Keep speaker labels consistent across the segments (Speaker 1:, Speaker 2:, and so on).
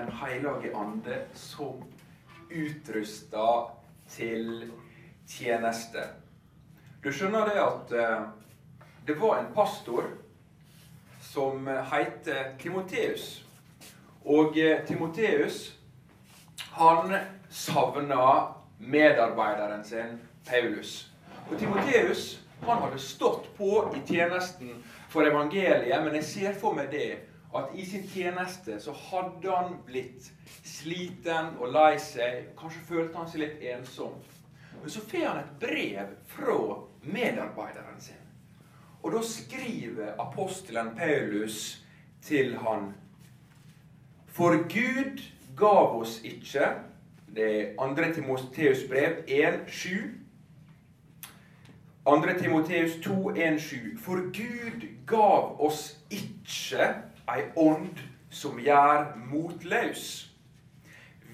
Speaker 1: Den hellige ande som utrusta til tjeneste. Du skjønner det at eh, det var en pastor som het Timoteus. Og eh, Timoteus han savna medarbeideren sin Paulus. Og Timoteus han hadde stått på i tjenesten for evangeliet, men jeg ser for meg det at i sin tjeneste så hadde han blitt sliten og lei seg. Kanskje følte han seg litt ensom. Men så får han et brev fra medarbeideren sin. Og da skriver apostelen Paulus til han For Gud gav oss ikke Det er 2. Timoteus brev 1.7. 2. Timoteus 2,1,7. For Gud gav oss ikke ei ånd som gjør motløs.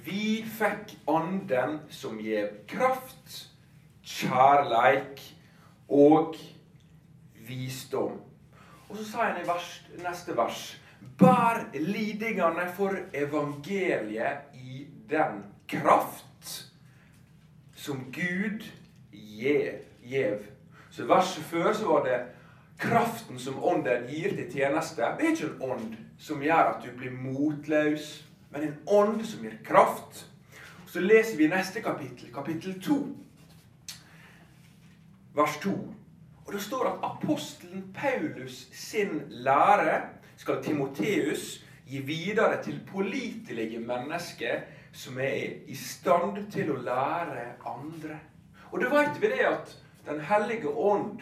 Speaker 1: Vi fikk anden som gjev kraft, kjærleik og visdom. Og så sa han i vers, neste vers Bær lidingene for evangeliet i den kraft som Gud gjev. Så verset før så var det kraften som ånden gir til tjeneste. Det er ikke en ånd som gjør at du blir motløs, men en ånd som gir kraft. Så leser vi neste kapittel, kapittel 2, vers 2. Og Det står at apostelen Paulus sin lære skal Timoteus gi videre til pålitelige mennesker som er i stand til å lære andre. Og da vet vi det at Den hellige ånd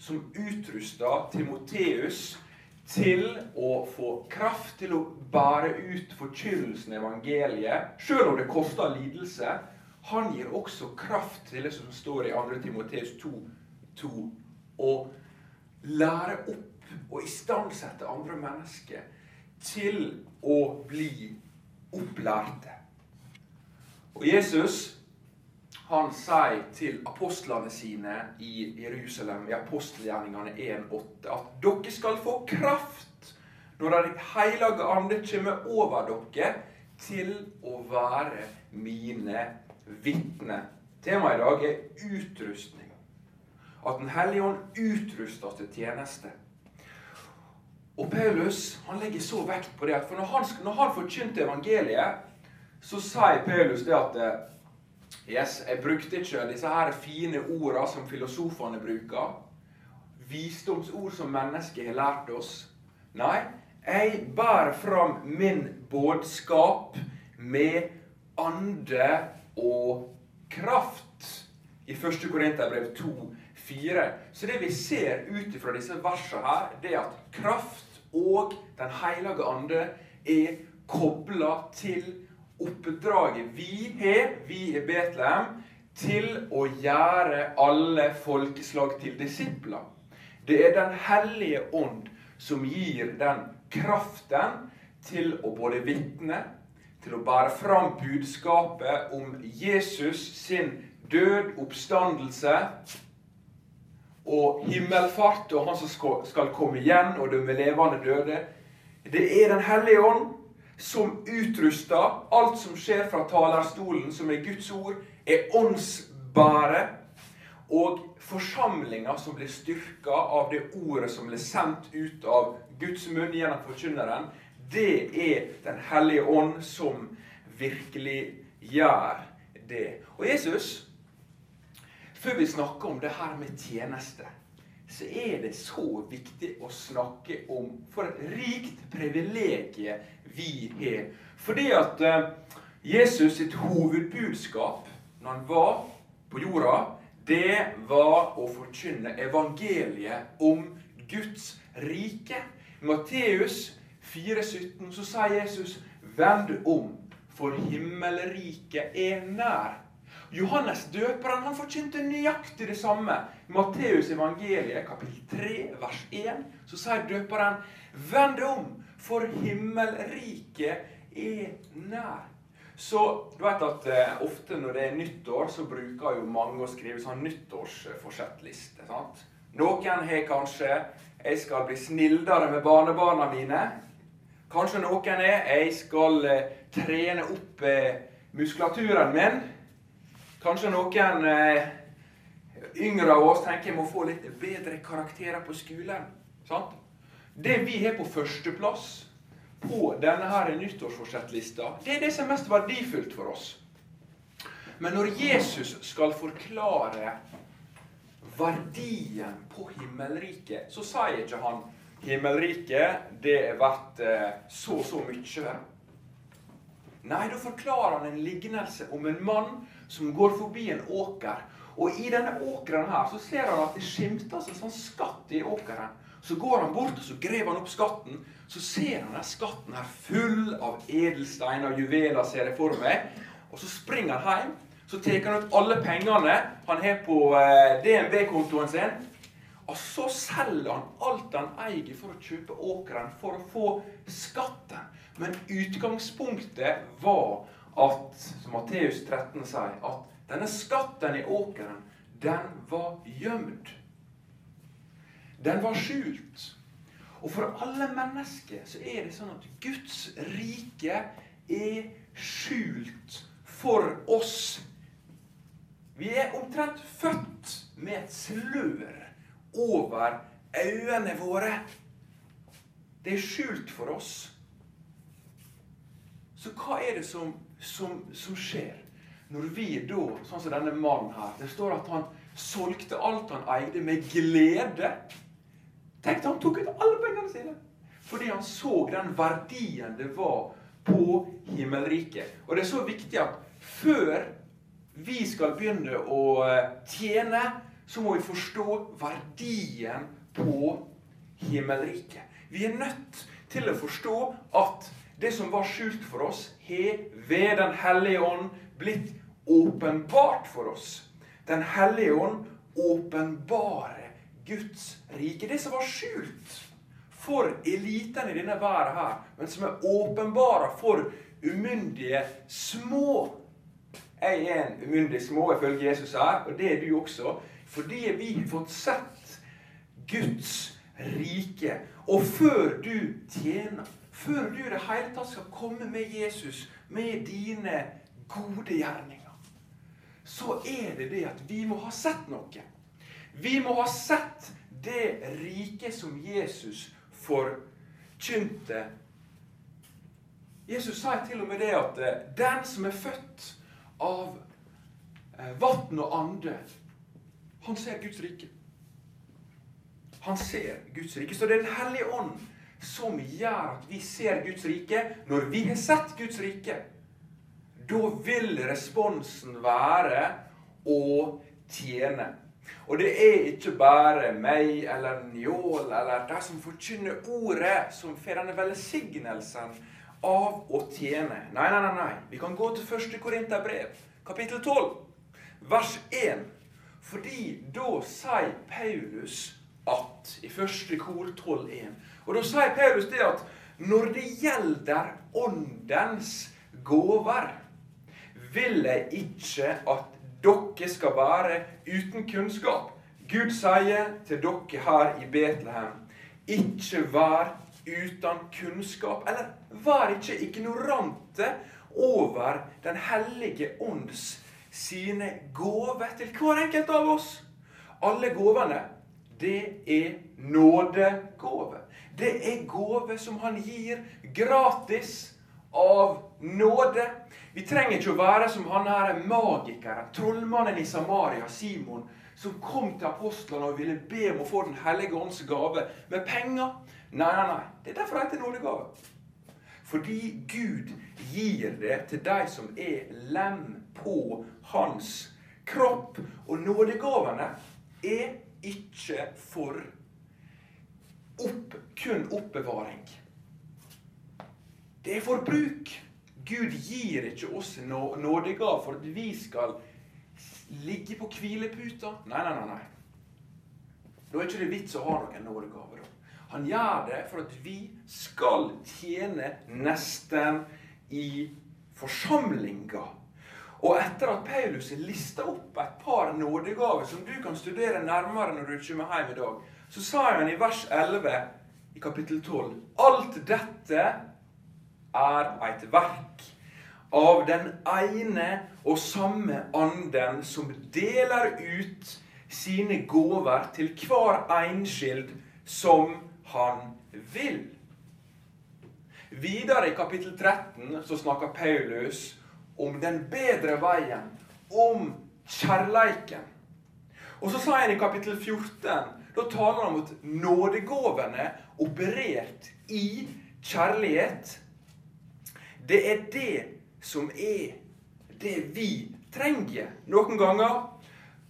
Speaker 1: som utrusta Timoteus til å få kraft til å bære ut forkynnelsen av evangeliet, sjøl om det koster lidelse. Han gir også kraft til det som står i 2. Timoteus 2, 2 å lære opp og istandsette andre mennesker til å bli opplærte. Og Jesus han sier til apostlene sine i Jerusalem i apostelgjerningene 1,8 at dere skal få kraft når Den hellige ande kommer over dere til å være mine vitner. Temaet i dag er utrustning. At Den hellige ånd utruster til tjeneste. Og Paulus han legger så vekt på det at for når han, når han forkynte evangeliet, så sier Paulus det at Yes, Jeg brukte ikke disse her fine ordene som filosofene bruker. Visdomsord som mennesket har lært oss. Nei, jeg bærer fram min budskap med ande og kraft. I 1. Korinterbrev 2, 4. Så det vi ser ut fra disse versene her, det er at kraft og Den hellige ande er kobla til oppdraget vi har, vi i Betlehem, til å gjøre alle folkeslag til disipler. Det er Den hellige ånd som gir den kraften til å både vitne, til å bære fram budskapet om Jesus sin død, oppstandelse og himmelfart, og han som skal komme igjen og dømme levende døde. Det er Den hellige ånd som utruster alt som skjer fra talerstolen, som er Guds ord, er åndsbære, Og forsamlinga som blir styrka av det ordet som blir sendt ut av Guds munn gjennom forkynneren, det er Den hellige ånd som virkelig gjør det. Og Jesus, før vi snakker om det her med tjeneste så er det så viktig å snakke om for et rikt privilegium vi har. Fordi at uh, Jesus sitt hovedbudskap når han var på jorda, det var å forkynne evangeliet om Guds rike. I Matteus 4,17 så sier Jesus 'Vend om, for himmelriket er nær'. Johannes døperen han forkynte nøyaktig det samme. I Matteus evangeliet, kapittel 3, vers 1, så sier døperen 'Vend om, for himmelriket er nær'. Så du vet at eh, ofte når det er nyttår, så bruker jo mange å skrive sånn nyttårsforsettliste. sant? Noen har kanskje 'Jeg skal bli snillere med barnebarna mine'. Kanskje noen er 'Jeg skal eh, trene opp eh, muskulaturen min'. Kanskje noen eh, yngre av oss tenker jeg må få litt bedre karakterer på skolen. Sant? Det vi har på førsteplass på denne nyttårsforsettlista, det er det som er mest verdifullt for oss. Men når Jesus skal forklare verdien på himmelriket, så sier ikke han himmelriket det er verdt eh, så så mye. Nei, da forklarer han en lignelse om en mann som går forbi en åker. Og i denne åkeren her så ser han at det skimter en sånn skatt i åkeren. Så går han bort og så graver han opp skatten. Så ser han den skatten her full av edelsteiner og juveler, ser jeg for meg. Og så springer han hjem. Så tar han ut alle pengene han har på eh, DNB-kontoen sin. Og så selger han alt han eier for å kjøpe åkeren for å få skatten. Men utgangspunktet var at, som Matteus 13 sier, at denne skatten i åkeren, den var gjemt. Den var skjult. Og for alle mennesker så er det sånn at Guds rike er skjult for oss. Vi er omtrent født med et slør over øynene våre. Det er skjult for oss. Så hva er det som, som, som skjer når vi da, sånn som denne mannen her Det står at han solgte alt han eide, med glede. Tenk han tok ut alle pengene sine. Fordi han så den verdien det var på himmelriket. Og det er så viktig at før vi skal begynne å eh, tjene, så må vi forstå verdien på himmelriket. Vi er nødt til å forstå at det som var skjult for oss, har ved Den hellige ånd blitt åpenbart for oss. Den hellige ånd åpenbarer Guds rike. Det som var skjult for eliten i denne verden her, men som er åpenbara for umyndige små. Jeg er en umyndig små ifølge Jesus her, og det er du også. Fordi vi har fått sett Guds rike. Og før du tjener, før du i det hele tatt skal komme med Jesus, med dine gode gjerninger, så er det det at vi må ha sett noe. Vi må ha sett det riket som Jesus forkynte. Jesus sa til og med det at eh, den som er født av eh, vann og ande, han ser Guds rike. Han ser Guds rike. Så det er Den hellige ånd som gjør at vi ser Guds rike. Når vi har sett Guds rike, da vil responsen være å tjene. Og det er ikke bare meg eller Njål eller de som forkynner ordet, som får denne velsignelsen av å tjene. Nei, nei, nei. nei. Vi kan gå til 1. Korinterbrev, kapittel 12, vers 1. Fordi da sier Paulus at i første kor 12,1 Og da sier Paulus det at når det gjelder åndens gåver, vil jeg ikke at dere skal være uten kunnskap. Gud sier til dere her i Betlehem, ikke vær uten kunnskap. Eller vær ikke ignorante over Den hellige ånds sine gaver til hver enkelt av oss. Alle gavene, det er nådegave. Det er gave som han gir gratis av nåde. Vi trenger ikke å være som han her magikeren, trollmannen i Samaria, Simon, som kom til apostlene og ville be om å få Den hellige ånds gave med penger. Nei, nei, nei. Det er derfor det heter nådegave. Fordi Gud gir det til de som er lem på hans kropp. Og nådegavene er ikke for opp, kun oppbevaring. Det er for bruk. Gud gir ikke oss nådegav for at vi skal ligge på hvileputa. Nei, nei, nei. nei. Da er ikke vits å ha noen nådegaver. Han gjør det for at vi skal tjene nesten i forsamlinga. Og etter at Paulus har lista opp et par nådegaver som du kan studere nærmere når du kommer hjem i dag, så sa han i vers 11 i kapittel 12 Alt dette er et verk av den ene og samme anden som deler ut sine gaver til hver enskild som han vil. Videre i kapittel 13 så snakker Paulus om den bedre veien, om kjærleiken. Og så sa han i kapittel 14 Da taler han om at nådegåvene operert i kjærlighet. Det er det som er det vi trenger. Noen ganger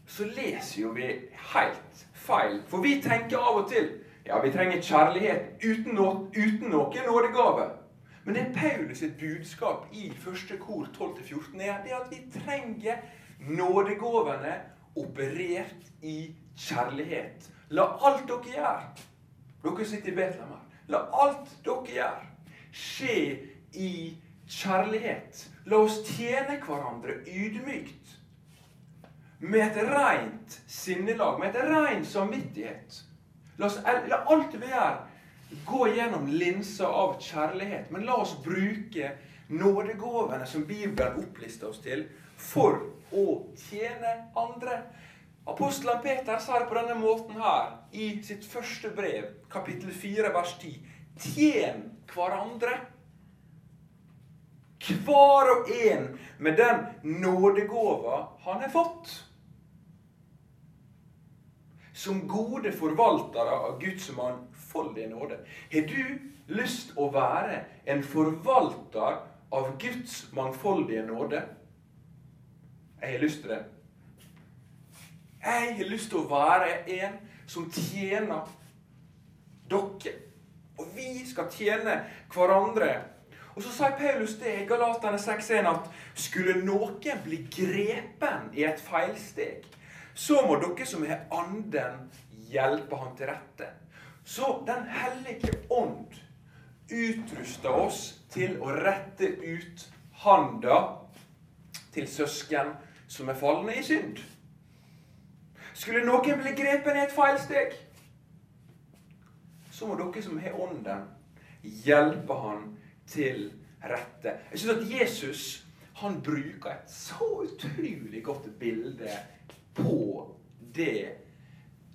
Speaker 1: så leser jo vi helt feil. For vi tenker av og til ja, vi trenger kjærlighet uten, no uten noen nådegave. Men det Paulus sitt budskap i første kor 12-14 er det at vi trenger nådegavene operert i kjærlighet. La alt dere gjør, dere sitter i Betlehem her, la alt dere gjør, skje i kjærlighet. La oss tjene hverandre ydmykt. Med et rent sinnelag, med et rent samvittighet. La, oss, la alt vi gjør, gå gjennom linsa av kjærlighet. Men la oss bruke nådegavene som Bibelen opplister oss til, for å tjene andre. Apostelen Peter sa det på denne måten her i sitt første brev, kapittel 4, vers 10. Tjen hverandre. Hver og en med den nådegåva han har fått som gode forvaltere av Guds mangfoldige nåde. Har du lyst å være en forvalter av Guds mangfoldige nåde? Jeg har lyst til det. Jeg har lyst til å være en som tjener dere. Og vi skal tjene hverandre. Og så sier Paulus det i Galatane 6.1 at skulle noen bli grepen i et feilsteg, så må dere som har anden, hjelpe han til rette. Så Den hellige ånd utruster oss til å rette ut handa til søsken som er falne i synd. Skulle noen bli grepen i et feilsteg, så må dere som har ånden, hjelpe han til rette. Jeg syns at Jesus han bruker et så utrolig godt bilde på det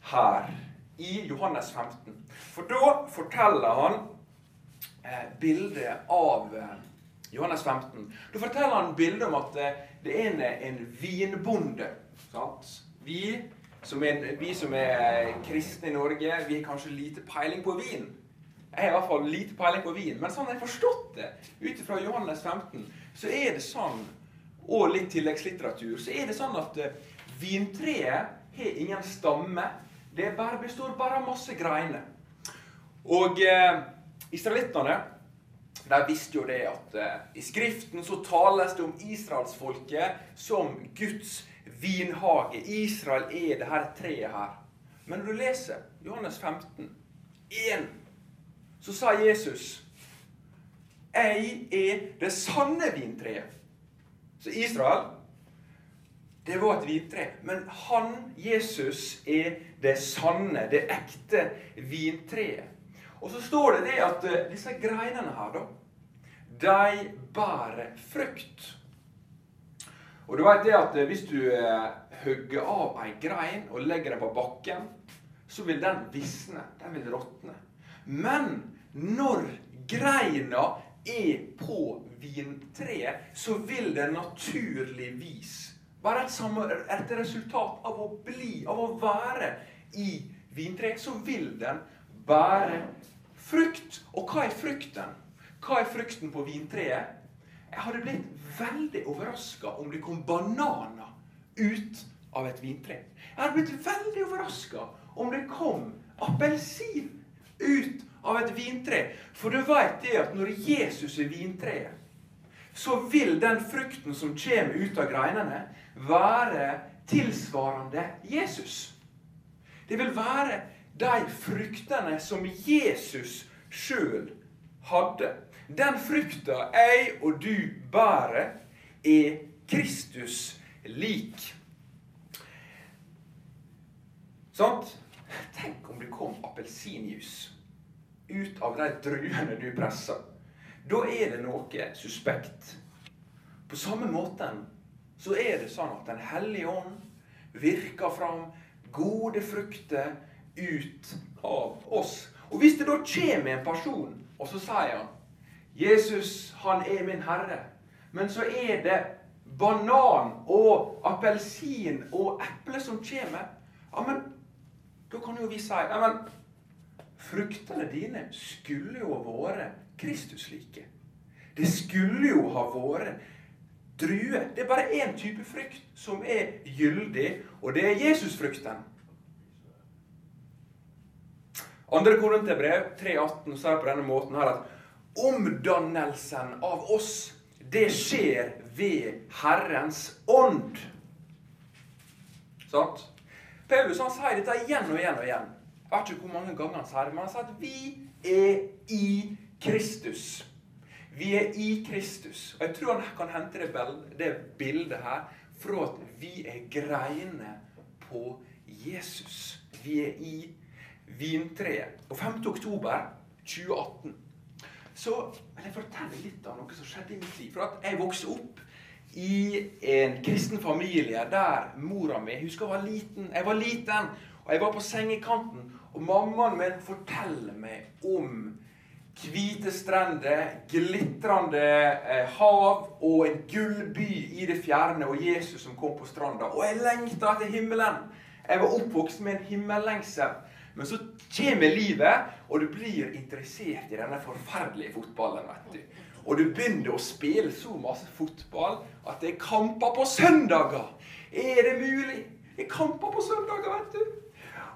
Speaker 1: her i Johannes 15. For da forteller han eh, bildet av eh, Johannes 15. Da forteller han bildet om at eh, det er en, en vinbonde. Sant? Vi som, er, vi som er kristne i Norge, vi har kanskje lite peiling på vin. Jeg har i hvert fall lite peiling på vin. Men sånn jeg har forstått det, ut fra Johannes 15, så er det sånn, og litt tilleggslitteratur, så er det sånn at eh, Vintreet har ingen stamme. Det bare består bare av masse greiner. Og eh, israelittene de visste jo det at eh, i Skriften så tales det om israelsfolket som Guds vinhage. Israel er det her treet her. Men når du leser Johannes 15, 1, så sa Jesus Jeg er det sanne vintreet. Så Israel det var et vintre. Men han, Jesus, er det sanne, det ekte vintreet. Og så står det det at uh, disse greinene her, da, de bærer frukt. Og du vet det at uh, hvis du hogger av ei grein og legger den på bakken, så vil den visne. Den vil råtne. Men når greina er på vintreet, så vil den naturligvis være et, et resultat av å bli, av å være i vintreet, så vil den bære frukt. Og hva er frukten? Hva er frukten på vintreet? Jeg hadde blitt veldig overraska om det kom bananer ut av et vintre. Jeg hadde blitt veldig overraska om det kom appelsin ut av et vintre. For du veit det at når Jesus er vintreet, så vil den frukten som kommer ut av greinene, være tilsvarende Jesus. Det vil være de fruktene som Jesus sjøl hadde. Den frukta jeg og du bærer, er Kristus lik. Sant? Tenk om det kom appelsinjuice ut av de druene du presser. Da er det noe suspekt. På samme måten så er det sånn at Den hellige ånd virker fram gode frukter ut av oss. Og Hvis det da kommer en person, og så sier han 'Jesus, han er min Herre', men så er det banan og appelsin og eple som kommer, ja, men da kan jo vi si ja, men fruktene dine skulle jo ha vært Kristuslike. Det skulle jo ha vært druer. Det er bare én type frukt som er gyldig, og det er Jesusfrukten. Andre Korinterbrev 3,18 sier på denne måten her at omdannelsen av oss, det skjer ved Herrens ånd. Sant? Paulus han sier dette igjen og igjen og igjen. Jeg vet ikke hvor mange ganger han sier det, men han sier at vi er i Kristus. Vi er i Kristus. Og Jeg tror han kan hente det, det bildet her fra at vi er greiene på Jesus. Vi er i vintreet. Og 5. oktober 2018 så vil jeg fortelle litt av noe som skjedde i mitt liv. For at jeg vokste opp i en kristen familie der mora mi husker jeg var liten. Jeg var liten, og jeg var på sengekanten, og mammaen min forteller meg om hvite strender, glitrende eh, hav og en gullby i det fjerne, og Jesus som kom på stranda. Og jeg lengta etter himmelen. Jeg var oppvokst med en himmellengsel. Men så kommer livet, og du blir interessert i denne forferdelige fotballen. vet du. Og du begynner å spille så masse fotball at det er kamper på søndager. Er det mulig? Det er kamper på søndager, vet du.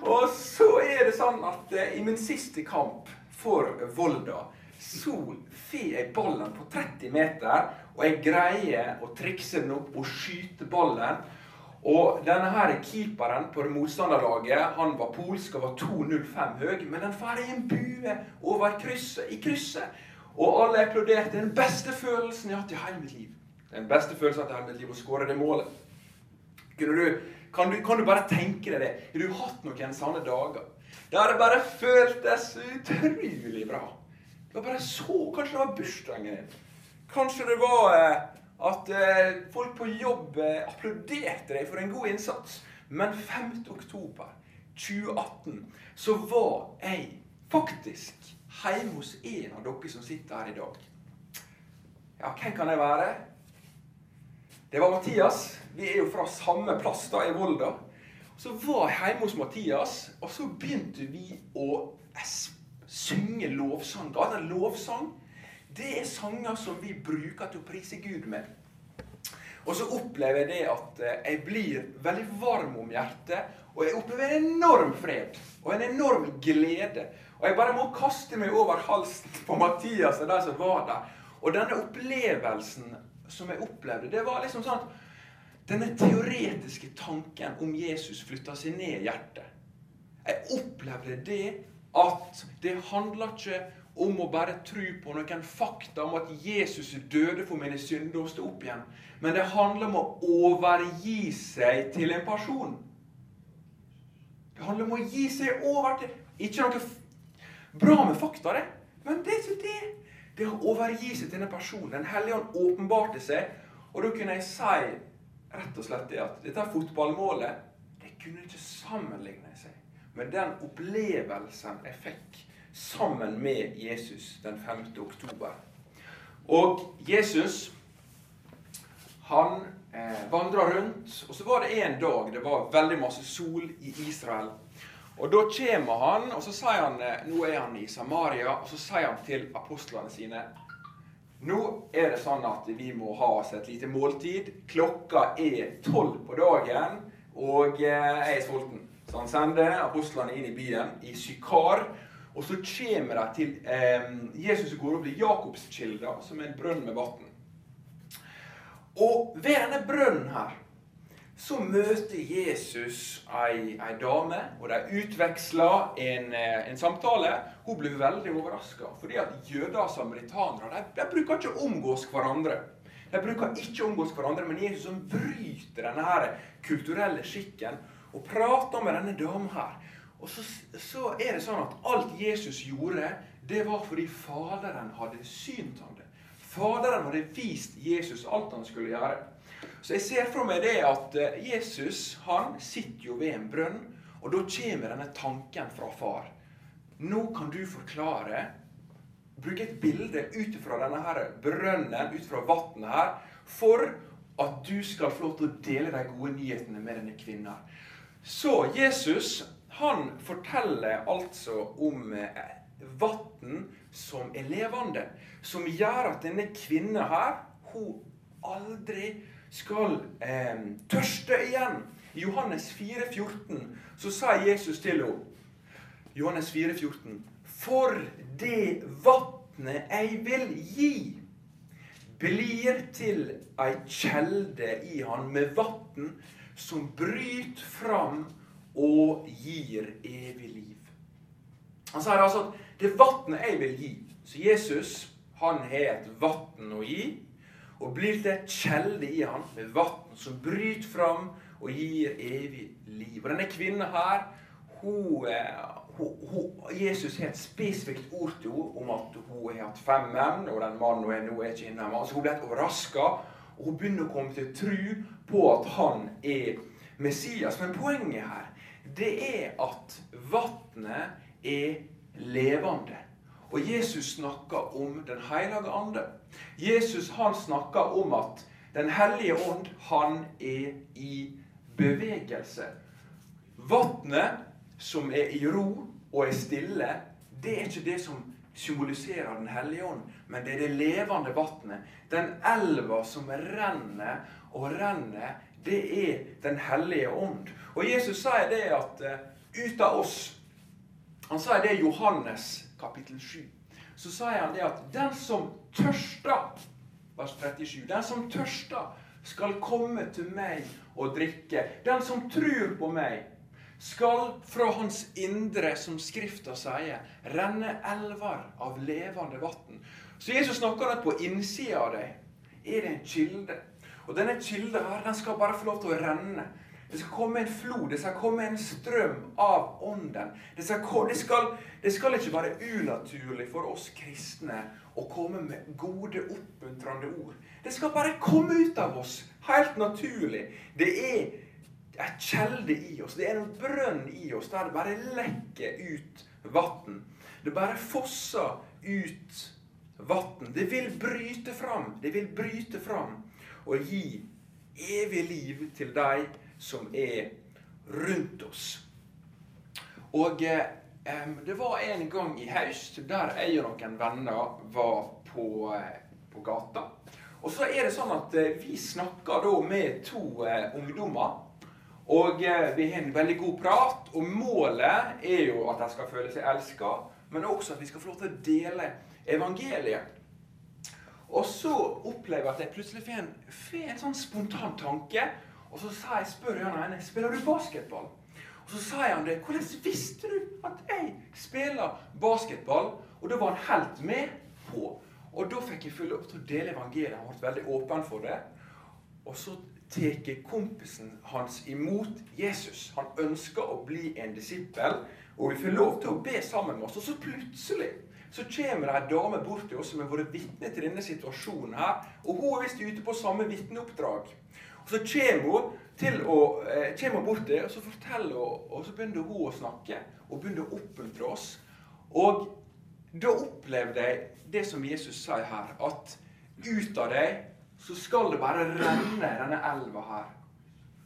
Speaker 1: Og så er det sånn at eh, i min siste kamp for Volda så får jeg ballen på 30 meter, og jeg greier å trikse den opp og skyte ballen. Og denne her keeperen på det motstanderlaget han var polsk og var 2,05 høy, men den får en bue over krysset, i krysset. Og alle applauderte. Den beste følelsen jeg har hatt i hele mitt liv. Den beste følelsen jeg har hatt i hele mitt liv, å skåre det målet. Du, kan, du, kan, du, bare tenke deg det? Har du hatt noen sånne dager? Der det bare føltes utrolig bra. Det var bare så Kanskje det var bursdagen din. Kanskje det var eh, at eh, folk på jobb eh, applauderte deg for en god innsats. Men 5. oktober 2018 så var jeg faktisk hjemme hos en av dere som sitter her i dag. Ja, hvem kan jeg være? Det var Mathias. Vi er jo fra samme plass da, i Volda. Så var jeg hjemme hos Mathias, og så begynte vi å synge lovsang. Det var En lovsang det er sanger som vi bruker til å prise Gud med. Og så opplever jeg det at eh, jeg blir veldig varm om hjertet. Og jeg opplever en enorm fred og en enorm glede. Og jeg bare må kaste meg over halsen på Mathias og de som var der. Og denne opplevelsen som jeg opplevde, det var liksom sånn at denne teoretiske tanken om Jesus flytta seg ned i hjertet. Jeg opplevde det at det handler ikke om å bare tro på noen fakta om at Jesus døde for mine synder og sto opp igjen. Men det handler om å overgi seg til en person. Det handler om å gi seg over til Ikke noe bra med fakta, det. Men det er det. Det å overgi seg til en person. Den hellige ånd åpenbarte seg. Og da kunne jeg si rett og slett det at dette fotballmålet det kunne ikke sammenligne seg med den opplevelsen jeg fikk sammen med Jesus den 5. oktober. Og Jesus han eh, vandra rundt, og så var det en dag det var veldig masse sol i Israel. Og Da kommer han, og så sier han, eh, nå er han i Samaria, og så sier han til apostlene sine Nå er det sånn at vi må ha oss et lite måltid. Klokka er tolv på dagen, og eh, jeg er sulten. Så han sender apostlene inn i byen, i Sykar. Og så kommer de til eh, Jesus går over til Jakobskilda, som er en brønn med vann. Og ved denne brønnen her så møter Jesus ei, ei dame, og de utveksler en, eh, en, samtale. Hun blir veldig overraska, fordi at jøder og samaritanere de, de, bruker ikke å omgås hverandre. De bruker ikke å omgås hverandre, men Jesus som bryter denne her kulturelle skikken og prater med denne dama her. Og så, så, er det sånn at alt Jesus gjorde, det var fordi Faderen hadde synt ham det. Faderen hadde vist Jesus alt han skulle gjøre. Så jeg ser for meg det at eh, Jesus han sitter jo ved en brønn, og da kommer denne tanken fra far. Nå kan du forklare Bruke et bilde ut fra denne her brønnen, ut fra vannet her, for at du skal få lov til å dele de gode nyhetene med denne kvinnen. Så Jesus han forteller altså om eh, vann som er levende, som gjør at denne kvinnen her, hun aldri skal eh, tørste igjen. I Johannes 4, 14, så sa Jesus til henne Johannes 4, 14, For det vatnet jeg vil gi, blir til ei kjelde i han med vann som bryter fram og gir evig liv. Han sier altså at det vannet jeg vil gi Så Jesus han har et vann å gi og blir til et kjelde i han med vann som bryter fram og gir evig liv. Og denne kvinnen her, hun, hun, hun, Jesus har et spesifikt ord til henne om at hun har hatt fem menn, og den mannen hun er nå, er ikke innom. Så hun ble overraska, og hun begynner å komme til tro på at han er Messias. Men poenget her, det er at vannet er levende. Og Jesus snakker om Den hellige ande. Jesus han snakker om at Den hellige ånd, han er i bevegelse. Vannet som er i ro og er stille, det er ikke det som symboliserer Den hellige ånd, men det er det levende vannet. Den elva som renner og renner, det er Den hellige ånd. Og Jesus sier det at uh, ut av oss Han sier det i Johannes kapittel 7 så sier han det at den som tørster Vers 37. Den som tørster, skal komme til meg og drikke. Den som tror på meg, skal fra hans indre, som Skrifta sier, renne elver av levende vann. Så Jesus snakker at på innsida av deg er det en kilde. Og denne kilden her, den skal bare få lov til å renne. Det skal komme en flod, det skal komme en strøm av Ånden. Det skal, det, skal, det skal, ikke være unaturlig for oss kristne å komme med gode, oppmuntrende ord. Det skal bare komme ut av oss, helt naturlig. Det er en kjelde i oss, det er en brønn i oss der det bare lekker ut vann. Det bare fosser ut vann. Det vil bryte fram, det vil bryte fram og gi evig liv til deg som er rundt oss. Og eh, det var en gang i høst der jeg og noen venner var på, eh, på gata. Og så er det sånn at eh, vi snakker da med to eh, ungdommer. Og eh, vi har en veldig god prat. Og målet er jo at de skal føle seg elska, men også at vi skal få lov til å dele evangeliet. Og så opplever jeg at jeg plutselig får en, en sånn spontan tanke og så sa jeg, spør han ene spiller du basketball. Og så sa han det. Hvordan visste du at jeg spiller basketball? Og da var han helt med på. Og da fikk jeg full opp til å dele evangeliet. Han ble veldig åpen for det. Og så tar kompisen hans imot Jesus. Han ønsker å bli en disippel. Og vi får lov til å be sammen med oss. Og så plutselig så kommer det ei dame bort til oss som har vært vitne til denne situasjonen her. Og hun er visst ute på samme vitneoppdrag. Og så kommer hun til å, eh, kommer bort til og så forteller hun, og så begynner hun å snakke og begynner å oppmuntre oss. Og da opplevde jeg det som Jesus sier her, at ut av deg så skal det bare renne denne elva her.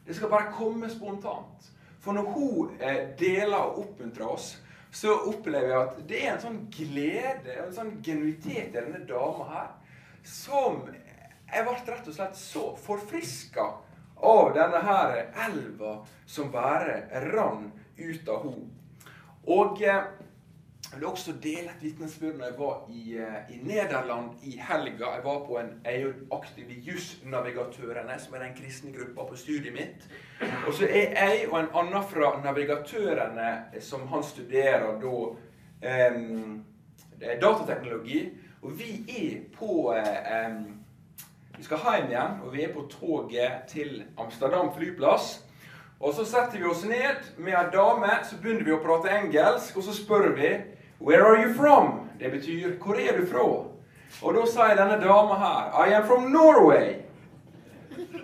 Speaker 1: Det skal bare komme spontant. For når hun eh, deler og oppmuntrer oss, så opplever jeg at det er en sånn glede en sånn genuitet i denne dama her som jeg ble rett og slett så forfriska av denne her elva som bare rann ut av henne. Og eh, Jeg vil også dele et vitnesbyrd når jeg var i, eh, i, Nederland i helga. Jeg var på en, jeg er jo aktiv i Jussnavigatørene, som er den kristne gruppa på studiet mitt. Og så er jeg og en annen fra Navigatørene, som han studerer da um, datateknologi. Og vi er på um, Vi skal hjem igjen, og vi er på toget til Amsterdam flyplass. Og så setter vi oss ned med ei dame, så begynner vi å prate engelsk, og så spør vi Where are you from? Det betyr 'Hvor er du fra?' Og da sier denne dama her 'I am from Norway'.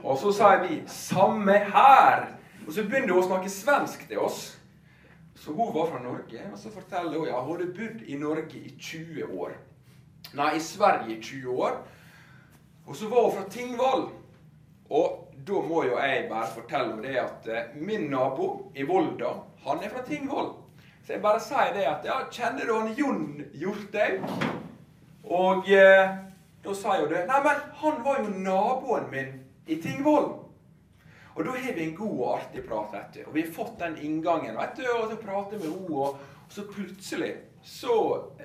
Speaker 1: Og så sier vi 'Samme her'. Og så begynner hun å snakke svensk til oss. Så hun var fra Norge, og så forteller hun ja, hun hadde bodd i Norge i 20 år. Nei, i Sverige i 20 år. Og så var hun fra Tingvoll. Og da må jo jeg bare fortelle om det at eh, min nabo i Volda, han er fra Tingvoll. Så jeg bare sier det at ja, kjenner du han Jon Hjorthaug? Og eh, da sa jo det Nei, men han var jo naboen min i Tingvoll. Og da har vi en god og artig prat, vet du. Og vi har fått den inngangen. vet du, Og så prater vi med henne, og så plutselig så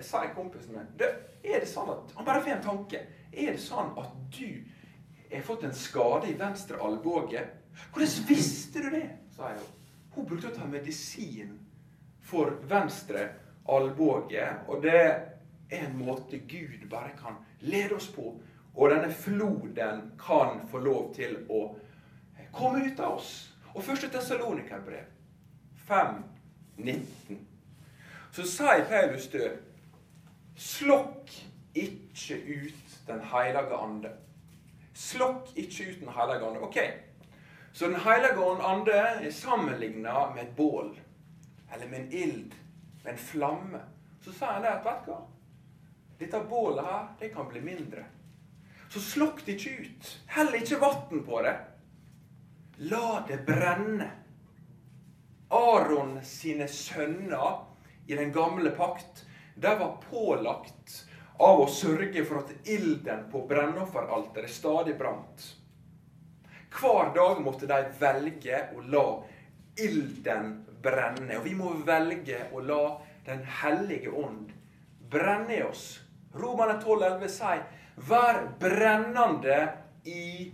Speaker 1: sier kompisen min det, Er det sånn at Han bare får en tanke. Er det sånn at du har fått en skade i venstre albue? Hvordan visste du det? sa jeg. Hun brukte å ta medisin for venstre albue. Og det er en måte Gud bare kan lede oss på. Og denne floden kan få lov til å komme ut av oss. Og første Tessalonikerbrev 5, 19. Så sier Paulus død Slokk ikke ut Den hellige ande. Slokk ikke ut Den hellige ande. Ok, Så Den hellige ande er sammenligna med et bål eller med en ild, med en flamme. Så sa han det at vet du hva? Dette bålet her, det kan bli mindre. Så slokk det ikke ut. Hell ikke vann på det. La det brenne. Aron sine sønner i den gamle pakt, de var pålagt av å sørge for at ilden på brennofferalteret stadig brant. Hver dag måtte de velge å la ilden brenne. Og vi må velge å la Den hellige ånd brenne i oss. Romane 12,11 sier 'Vær brennende i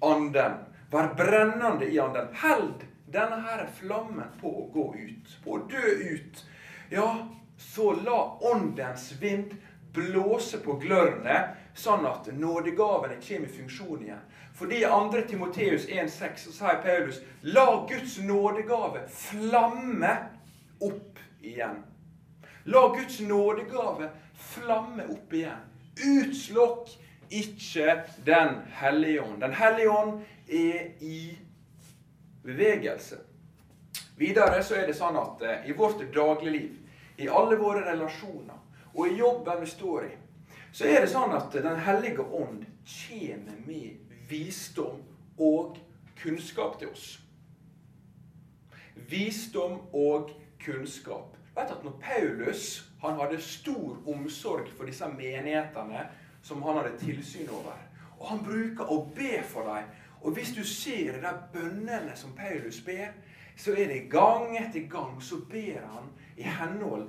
Speaker 1: anden'. Vær brennende i anden. Held denne her flammen på å gå ut, på å dø ut. Ja, så la åndens vind blåse på glørne, sånn at nådegavene kommer i funksjon igjen. Fordi 2. Timoteus 1,6 så sier Paulus la Guds nådegave flamme opp igjen. La Guds nådegave flamme opp igjen. Utslokk ikke Den hellige ånd. Den hellige ånd er i bevegelse. Videre så er det sånn at eh, i vårt dagligliv, i alle våre relasjoner og i jobben vi står i, så er det sånn at Den hellige ånd kommer med visdom og kunnskap til oss. Visdom og kunnskap. Vet at når Paulus han hadde stor omsorg for disse menighetene som han hadde tilsyn over, og han bruker å be for dem. Og hvis du ser de bønnene som Paulus ber, så er det gang etter gang så ber han i henhold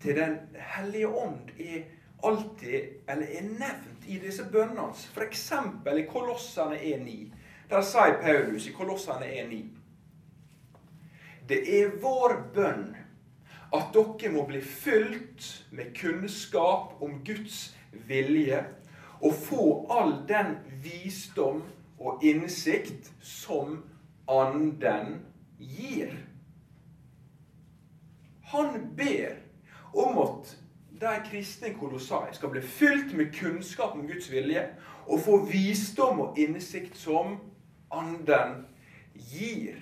Speaker 1: til Den hellige ånd. er alltid, eller er nevnt i disse bønnene hans. F.eks. i Kolossene 1,9. Der sier Paulus i Kolossene 1,9 Det er vår bønn at dere må bli fylt med kunnskap om Guds vilje og få all den visdom og innsikt som Anden gir. Han ber om at de kristne i Kolossai skal bli fylt med kunnskap om Guds vilje og få visdom og innsikt som Anden gir.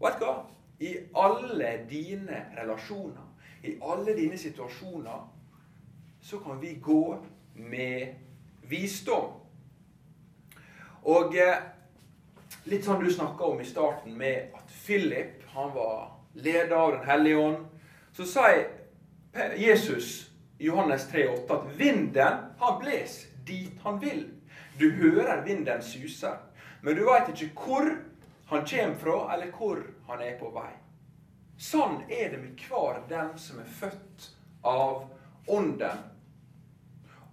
Speaker 1: Og Vet du hva? I alle dine relasjoner, i alle dine situasjoner, så kan vi gå med visdom. Og eh, litt sånn du snakka om i starten, med at Philip han var leder av Den hellige ånd. Så sier Jesus i Johannes 3,8 at vinden han bles dit han vil. Du hører vinden suser, men du veit ikke hvor han kommer fra, eller hvor han er på vei. Sånn er det med hver den som er født av Ånden.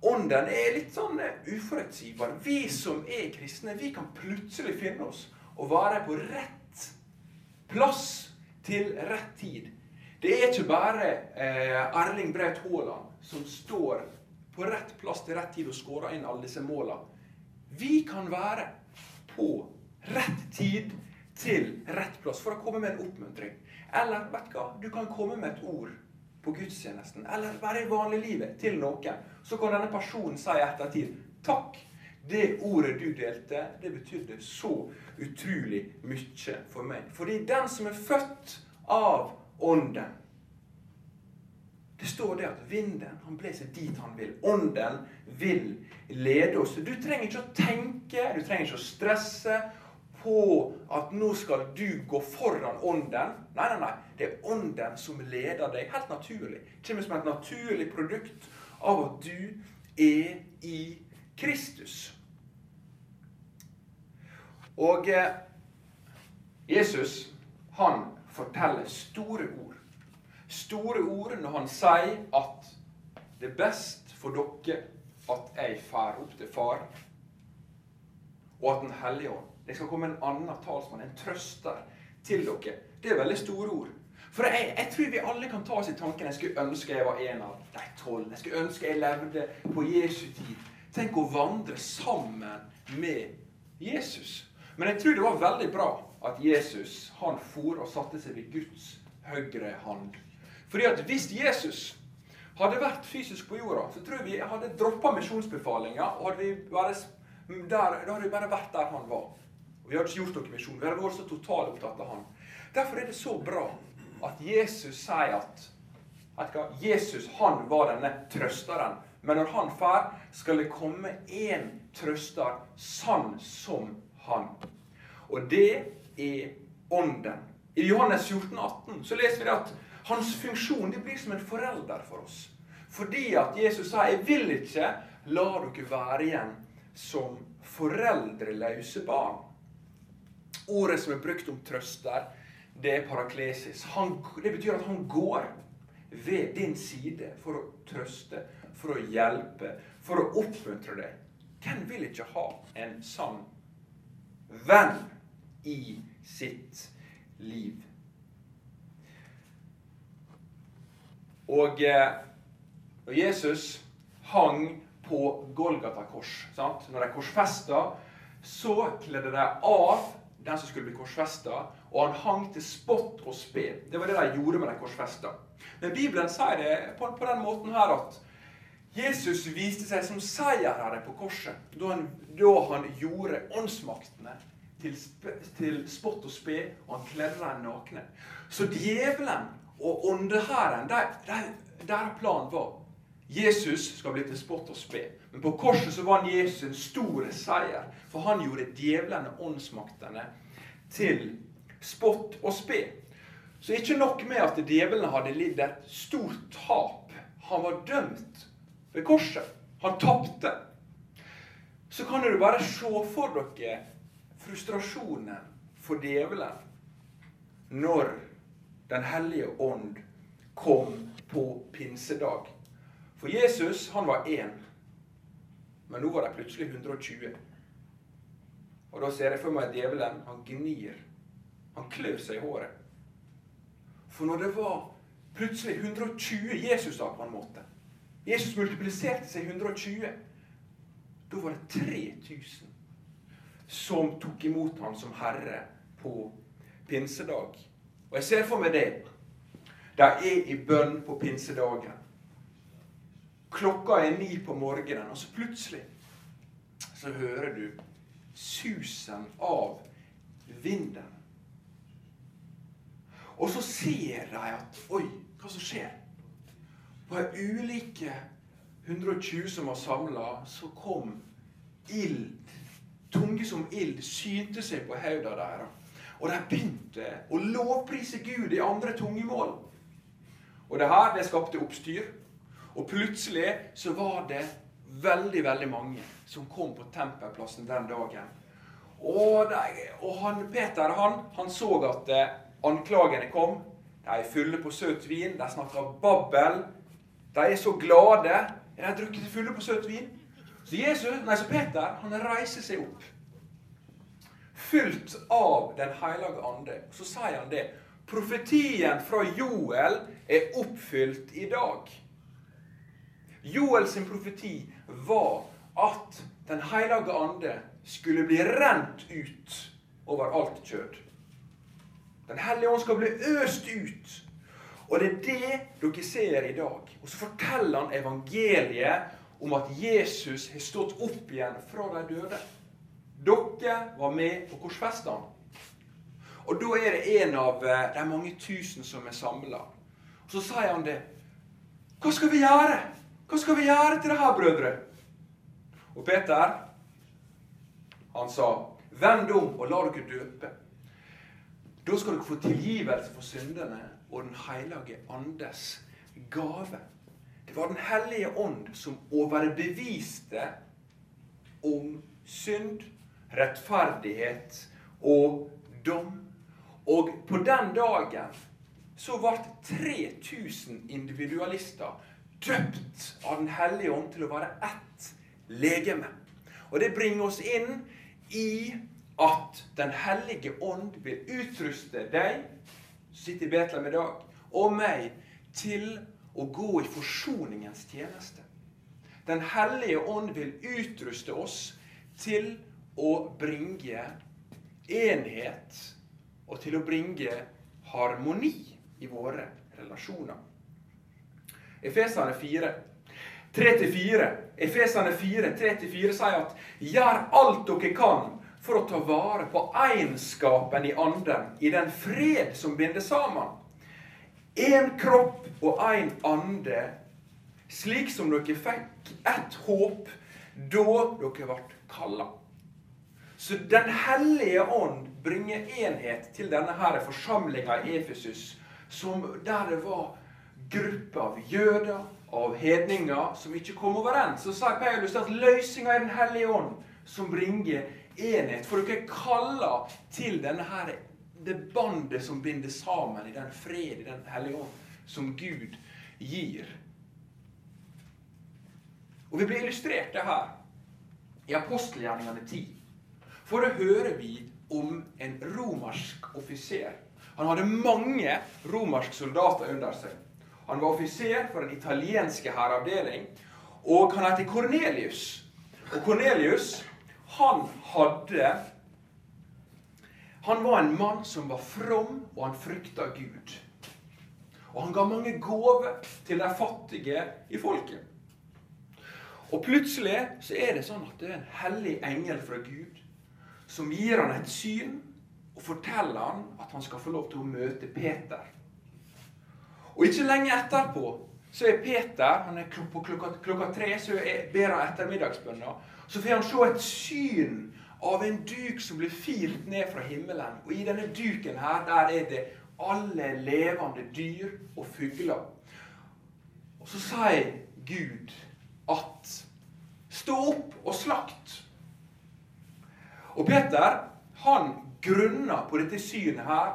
Speaker 1: Ånden er litt sånn eh, uforutsigbar. Vi som er kristne, vi kan plutselig finne oss å være på rett plass til rett tid. Det er ikke bare eh, Erling Braut Haaland som står på rett plass til rett tid og skårer inn alle disse måla. Vi kan være på rett tid til rett plass for å komme med en oppmuntring. Eller vet du hva, du kan komme med et ord på gudstjenesten, eller bare i vanliglivet til noen, så kan denne personen si i ettertid Takk. Det ordet du delte, det betydde så utrolig mye for meg. Fordi den som er født av Ånden Det står det at vinden han blåser dit han vil. Ånden vil lede oss. Du trenger ikke å tenke, du trenger ikke å stresse på at nå skal du gå foran ånden. Nei, nei, nei. Det er ånden som leder deg. Helt naturlig. Det kommer som et naturlig produkt av at du er i Kristus. Og eh, Jesus, han forteller store ord. Store ord når han sier at det er best for dere at jeg fær opp til Far, og at Den hellige ånd det skal komme en annen talsmann, en trøster, til dere. Det er veldig store ord. For jeg, jeg, tror vi alle kan ta oss i tanken jeg skulle ønske jeg var en av de tolv. Jeg skulle ønske jeg levde på Jesu tid. Tenk å vandre sammen med Jesus. Men jeg tror det var veldig bra at Jesus han for og satte seg ved Guds høyre hand. Fordi at hvis Jesus hadde vært fysisk på jorda, så tror jeg vi hadde droppa misjonsbefalinga. Og da hadde vi bare vært der han var. Og Vi hadde ikke gjort noen misjon. Vi hadde vært så totalt opptatt av han. Derfor er det så bra at Jesus sier at at? Jesus han var denne trøsteren. Men når han drar, skal det komme én trøster sann som han. Og det er Ånden. I Johannes 14, 18 så leser vi at hans funksjon det blir som en forelder for oss. Fordi at Jesus sa 'Jeg vil ikke la dere være igjen som foreldreløse barn'. Ordet som er brukt om trøster, det er paraklesis. Han, det betyr at han går ved din side for å trøste, for å hjelpe, for å oppmuntre deg. Hvem vil ikke ha en sann venn i sitt liv? Og, eh, og Jesus hang på Golgata kors. Sant? Når de korsfesta, så kledde de av den som skulle bli korsfesta, og han hang til spott og spe. Det var det de gjorde med de korsfesta. Men Bibelen sier det på, på, den måten her at Jesus viste seg som seierherre på korset da han, da han gjorde åndsmaktene til, til, spott og spe, og han kledde dem nakne. Så djevelen og åndehæren, der planen var Jesus skal bli til spott og spe. Men på korset så vant Jesus en stor seier. For han gjorde djevlene åndsmaktene til spott og spe. Så ikke nok med at djevelen hadde lidd et stort tap. Han var dømt ved korset. Han tapte. Så kan dere bare se for dere frustrasjonen for djevelen når Den hellige ånd kom på pinsedag. For Jesus, han var én. Men nå var de plutselig 120. Og da ser jeg for meg at djevelen han gnir. Han klør seg i håret. For når det var plutselig 120 Jesus-er på en måte Jesus multipliserte seg 120. Da var det 3000 som tok imot ham som herre på pinsedag. Og jeg ser for meg det. De er i bønn på pinsedagen. Klokka er ni på morgenen, og så plutselig så hører du susen av vinden. Og så ser de at Oi, hva som skjer? På de ulike 120 som var samla, så kom ild. Tunge som ild synte seg på hodet deres. Og de begynte å lovprise Gud i andre tungemål. Og det her det skapte oppstyr. Og plutselig så var det veldig, veldig mange som kom på tempelplassen den dagen. Og, de, og han, Peter han, han så at eh, anklagene kom. De er fulle på søt vin. De snakker babbel. De er så glade. De har drukket seg fulle på søt vin. Så, Jesus, nei, så Peter han reiser seg opp, fylt av Den hellige ande. Så sier han det. Profetien fra Joel er oppfylt i dag. Joel sin profeti var at Den hellige ande skulle bli rent ut over alt kjød. Den hellige ånd skal bli øst ut. Og det er det dere ser i dag. Og så forteller han evangeliet om at Jesus har stått opp igjen fra de døde. Dere var med på korsfestene. Og da er det en av eh, de mange tusen som er samla. Og så sier han det. Hva skal vi gjøre? Hva skal vi gjøre til det her, brødre? Og Peter, han sa, vend om og la dere døpe. Da skal dere få tilgivelse for syndene og Den hellige andes gave. Det var Den hellige ånd som overbeviste om synd, rettferdighet og dom. Og på den dagen så ble 3000 individualister døpt av Den hellige ånd til å være ett legeme. Og det bringer oss inn i at Den hellige ånd vil utruste deg sitter i Betlehem i dag, og meg til å gå i forsoningens tjeneste. Den hellige ånd vil utruste oss til å bringe enhet og til å bringe harmoni i våre relasjoner. Efesene 4. 3-4. Efesene 4, 3-4 sier at 'gjør alt dere kan' for å ta vare på egenskapen i anden, i den fred som binder sammen. Én kropp og én ande, slik som dere fikk ett håp da dere ble kalla. Så Den hellige ånd bringer enhet til denne her forsamlinga i Efesus, som der det var grupper av jøder, av hedninger, som ikke kom overens. Så sa Paulus at løsninga er Den hellige ånd, som bringer enhet. For dere kalla til denne her, det bandet som binder sammen i den fred, i Den hellige ånd, som Gud gir. Og Vi blir illustrert det her i apostelgjerningene 10. For da hører vi om en romersk offiser. Han hadde mange romerske soldater under seg. Han var offiser for den italienske hæravdeling, og han heter Cornelius. Og Cornelius, han hadde Han var en mann som var from, og han frykta Gud. Og han ga mange gaver til de fattige i folket. Og plutselig så er det sånn at det er en hellig engel fra Gud som gir han et syn og forteller han at han skal få lov til å møte Peter. Og ikke lenge etterpå så er Peter han er klokka, klokka, klokka tre så er, ber han ettermiddagsbønna. Så får han se et syn av en duk som blir firt ned fra himmelen. Og i denne duken her, der er det alle levende dyr og fugler. Og så sier Gud at Stå opp og slakt. Og Peter han grunna på dette synet her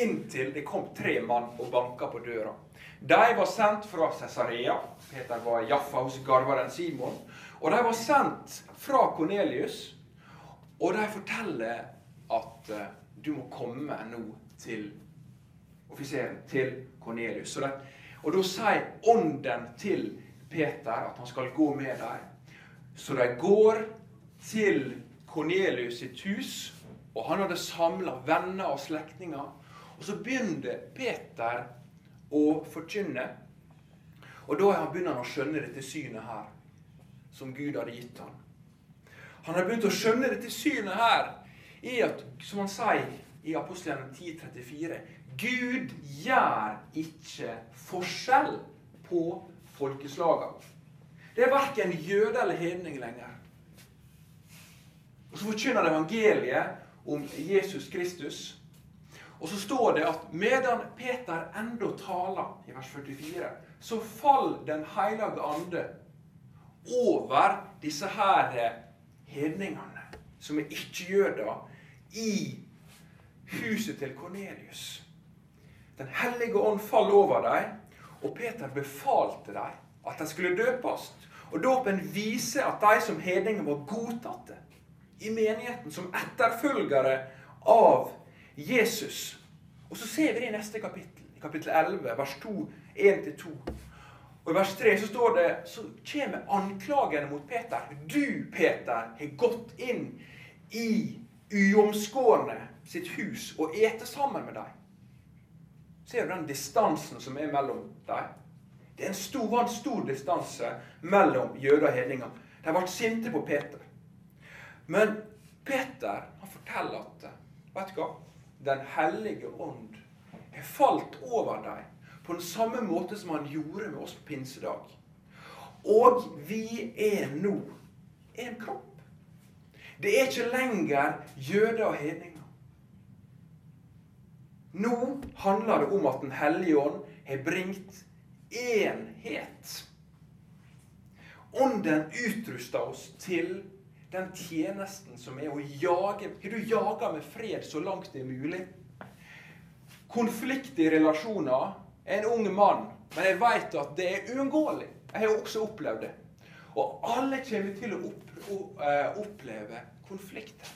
Speaker 1: inntil det kom tre mann og banka på døra. De var sendt fra Cesarea. Peter var Jaffa hos garveren Simon. Og de var sendt fra Kornelius, og de forteller at uh, du må komme nå til offiseren, til Kornelius. Og da sier ånden til Peter at han skal gå med dem. Så de går til Kornelius sitt hus, og han hadde samla venner og slektninger. Og så begynner Peter å forkynne. Og da begynner han å skjønne dette synet her, som Gud hadde gitt ham. Han har begynt å skjønne dette synet her i at, som han sier i Apostelen 10,34 Gud gjør ikke forskjell på folkeslagene. Det er verken jøde eller hedning lenger. Og Så forkynner det evangeliet om Jesus Kristus. Og så står det at medan Peter enda taler, i vers 44, så faller Den hellige ande over disse her hedningene, som er ikke-jøder, i huset til Kornelius. Den hellige ånd falt over dem, og Peter befalte dem at de skulle døpes. Og Dåpen viser at de som hedninger var godtatte i menigheten som etterfølgere av Jesus. Og Så ser vi det i neste kapittel, i kapittel 11, vers 2, 1-2. Og I vers 3 så står det, så kommer anklagene mot Peter. Du, Peter, har gått inn i uomskårne sitt hus og ete sammen med dem. Ser du den distansen som er mellom dem? Det er en stor, var en stor distanse mellom jøder og hedninger. De ble sinte på Peter. Men Peter han forteller at vet du hva? Den hellige ånd er falt over deg på den samme måte som han gjorde med oss på pinsedag. Og vi er nå en kropp. Det er ikke lenger jøder og hedninger. Nå handler det om at Den hellige ånd har bringt enhet. Ånden utruster oss til den tjenesten som er å jage Har du jaga med fred så langt det er mulig? Konflikt i relasjoner er en ung mann, men jeg vet at det er uunngåelig. Jeg har også opplevd det. Og alle kommer til å eh, oppleve konflikter.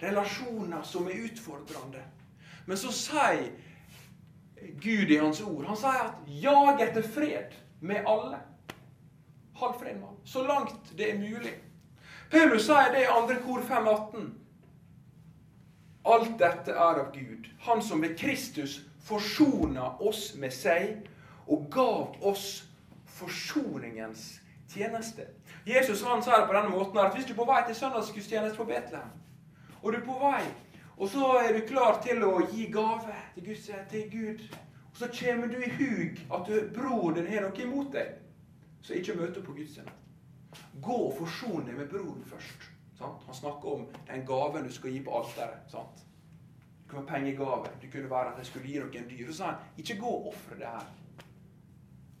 Speaker 1: Relasjoner som er utfordrende. Men så sier Gud i hans ord Han sier at 'jag etter fred med alle'. Hold fred med. Så langt det er mulig. Paulus sier det i 2. kor 5,18. Alt dette er av Gud, Han som ved Kristus forsona oss med seg og gav oss forsoningens tjeneste. Jesus han sa det på denne måten at hvis du er på vei til søndagsgudstjeneste på Betlehem, og du er på vei, og så er du klar til å gi gave til, Gud, til Gud, og så kommer du i hug at broren din har noe imot deg, så ikke møter på gudstjeneste. Gå og forson deg med broren først. Sant? Han snakker om den gaven du skal gi på alteret. Sant? Det kunne være pengegave. Det kunne være at jeg skulle gi noen dyr. Så sa han ikke gå og ofre det her.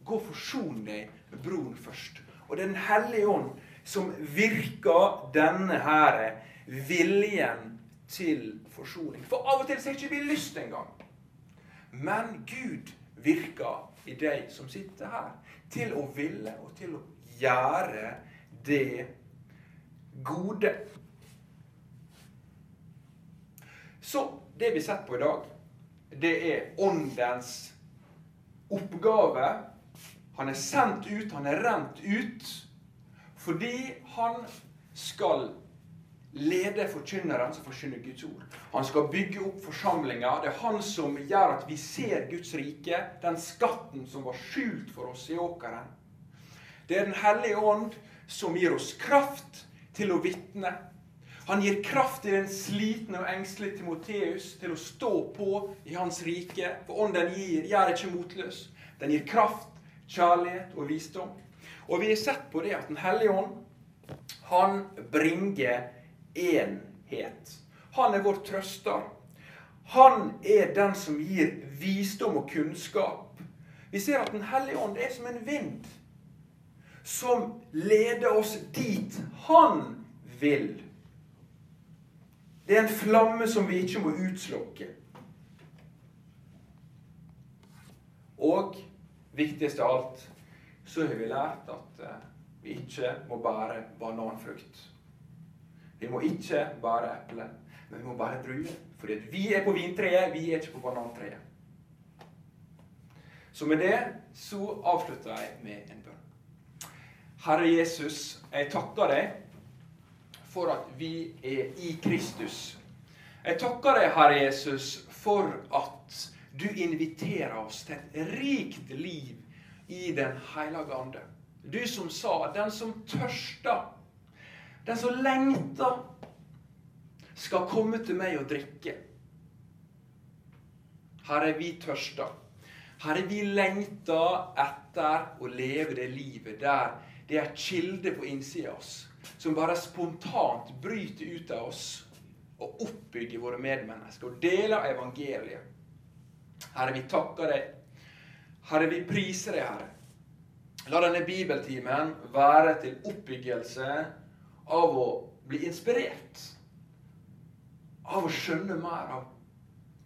Speaker 1: Gå og forson deg med broren først. Og det er Den hellige ånd som virker denne her viljen til forsoning. For av og til så har ikke vi lyst engang. Men Gud virker i deg som sitter her, til å ville og til å gjøre det gode. Så det vi setter på i dag, det er åndens oppgave han er sendt ut, han er rent ut, fordi han skal lede forkynneren som forkynner Guds ord. Han skal bygge opp forsamlinger. Det er han som gjør at vi ser Guds rike, den skatten som var skjult for oss i åkeren. Det er Den hellige ånd som gir oss kraft til å vitne. Han gir kraft til den slitne og engstelige Timoteus til å stå på i hans rike. For ånden gir, gjør ikke motløs. Den gir kraft kjærlighet og visdom. Og vi har sett på det at Den hellige ånd, han bringer enhet. Han er vår trøster. Han er den som gir visdom og kunnskap. Vi ser at Den hellige ånd er som en vind som leder oss dit han vil. Det er en flamme som vi ikke må utslokke. Og viktigst av alt, så har vi lært at eh, vi ikke må bære bananfrukt. Vi må ikke bære eple, men vi må bære druer. Fordi vi er på vintreet, vi er ikke på banantreet. Så med det så avslutter jeg med en bønn. Herre Jesus, jeg takker deg for at vi er i Kristus. Jeg takker deg, Herre Jesus, for at du inviterer oss til et rikt liv i Den hellige ande. Du som sa 'den som tørster', den som lengter, skal komme til meg og drikke. Herre, vi tørster. Herre, vi lengter etter å leve det livet der det er kilde på innsida av oss, som bare spontant bryter ut av oss og oppbygger våre medmennesker og deler evangeliet. Herre, vi takker deg. Herre, vi priser deg, Herre. La denne bibeltimen være til oppbyggelse av å bli inspirert. Av å skjønne mer av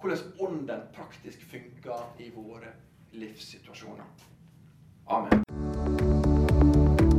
Speaker 1: hvordan ånden praktisk funker i våre livssituasjoner. Amen.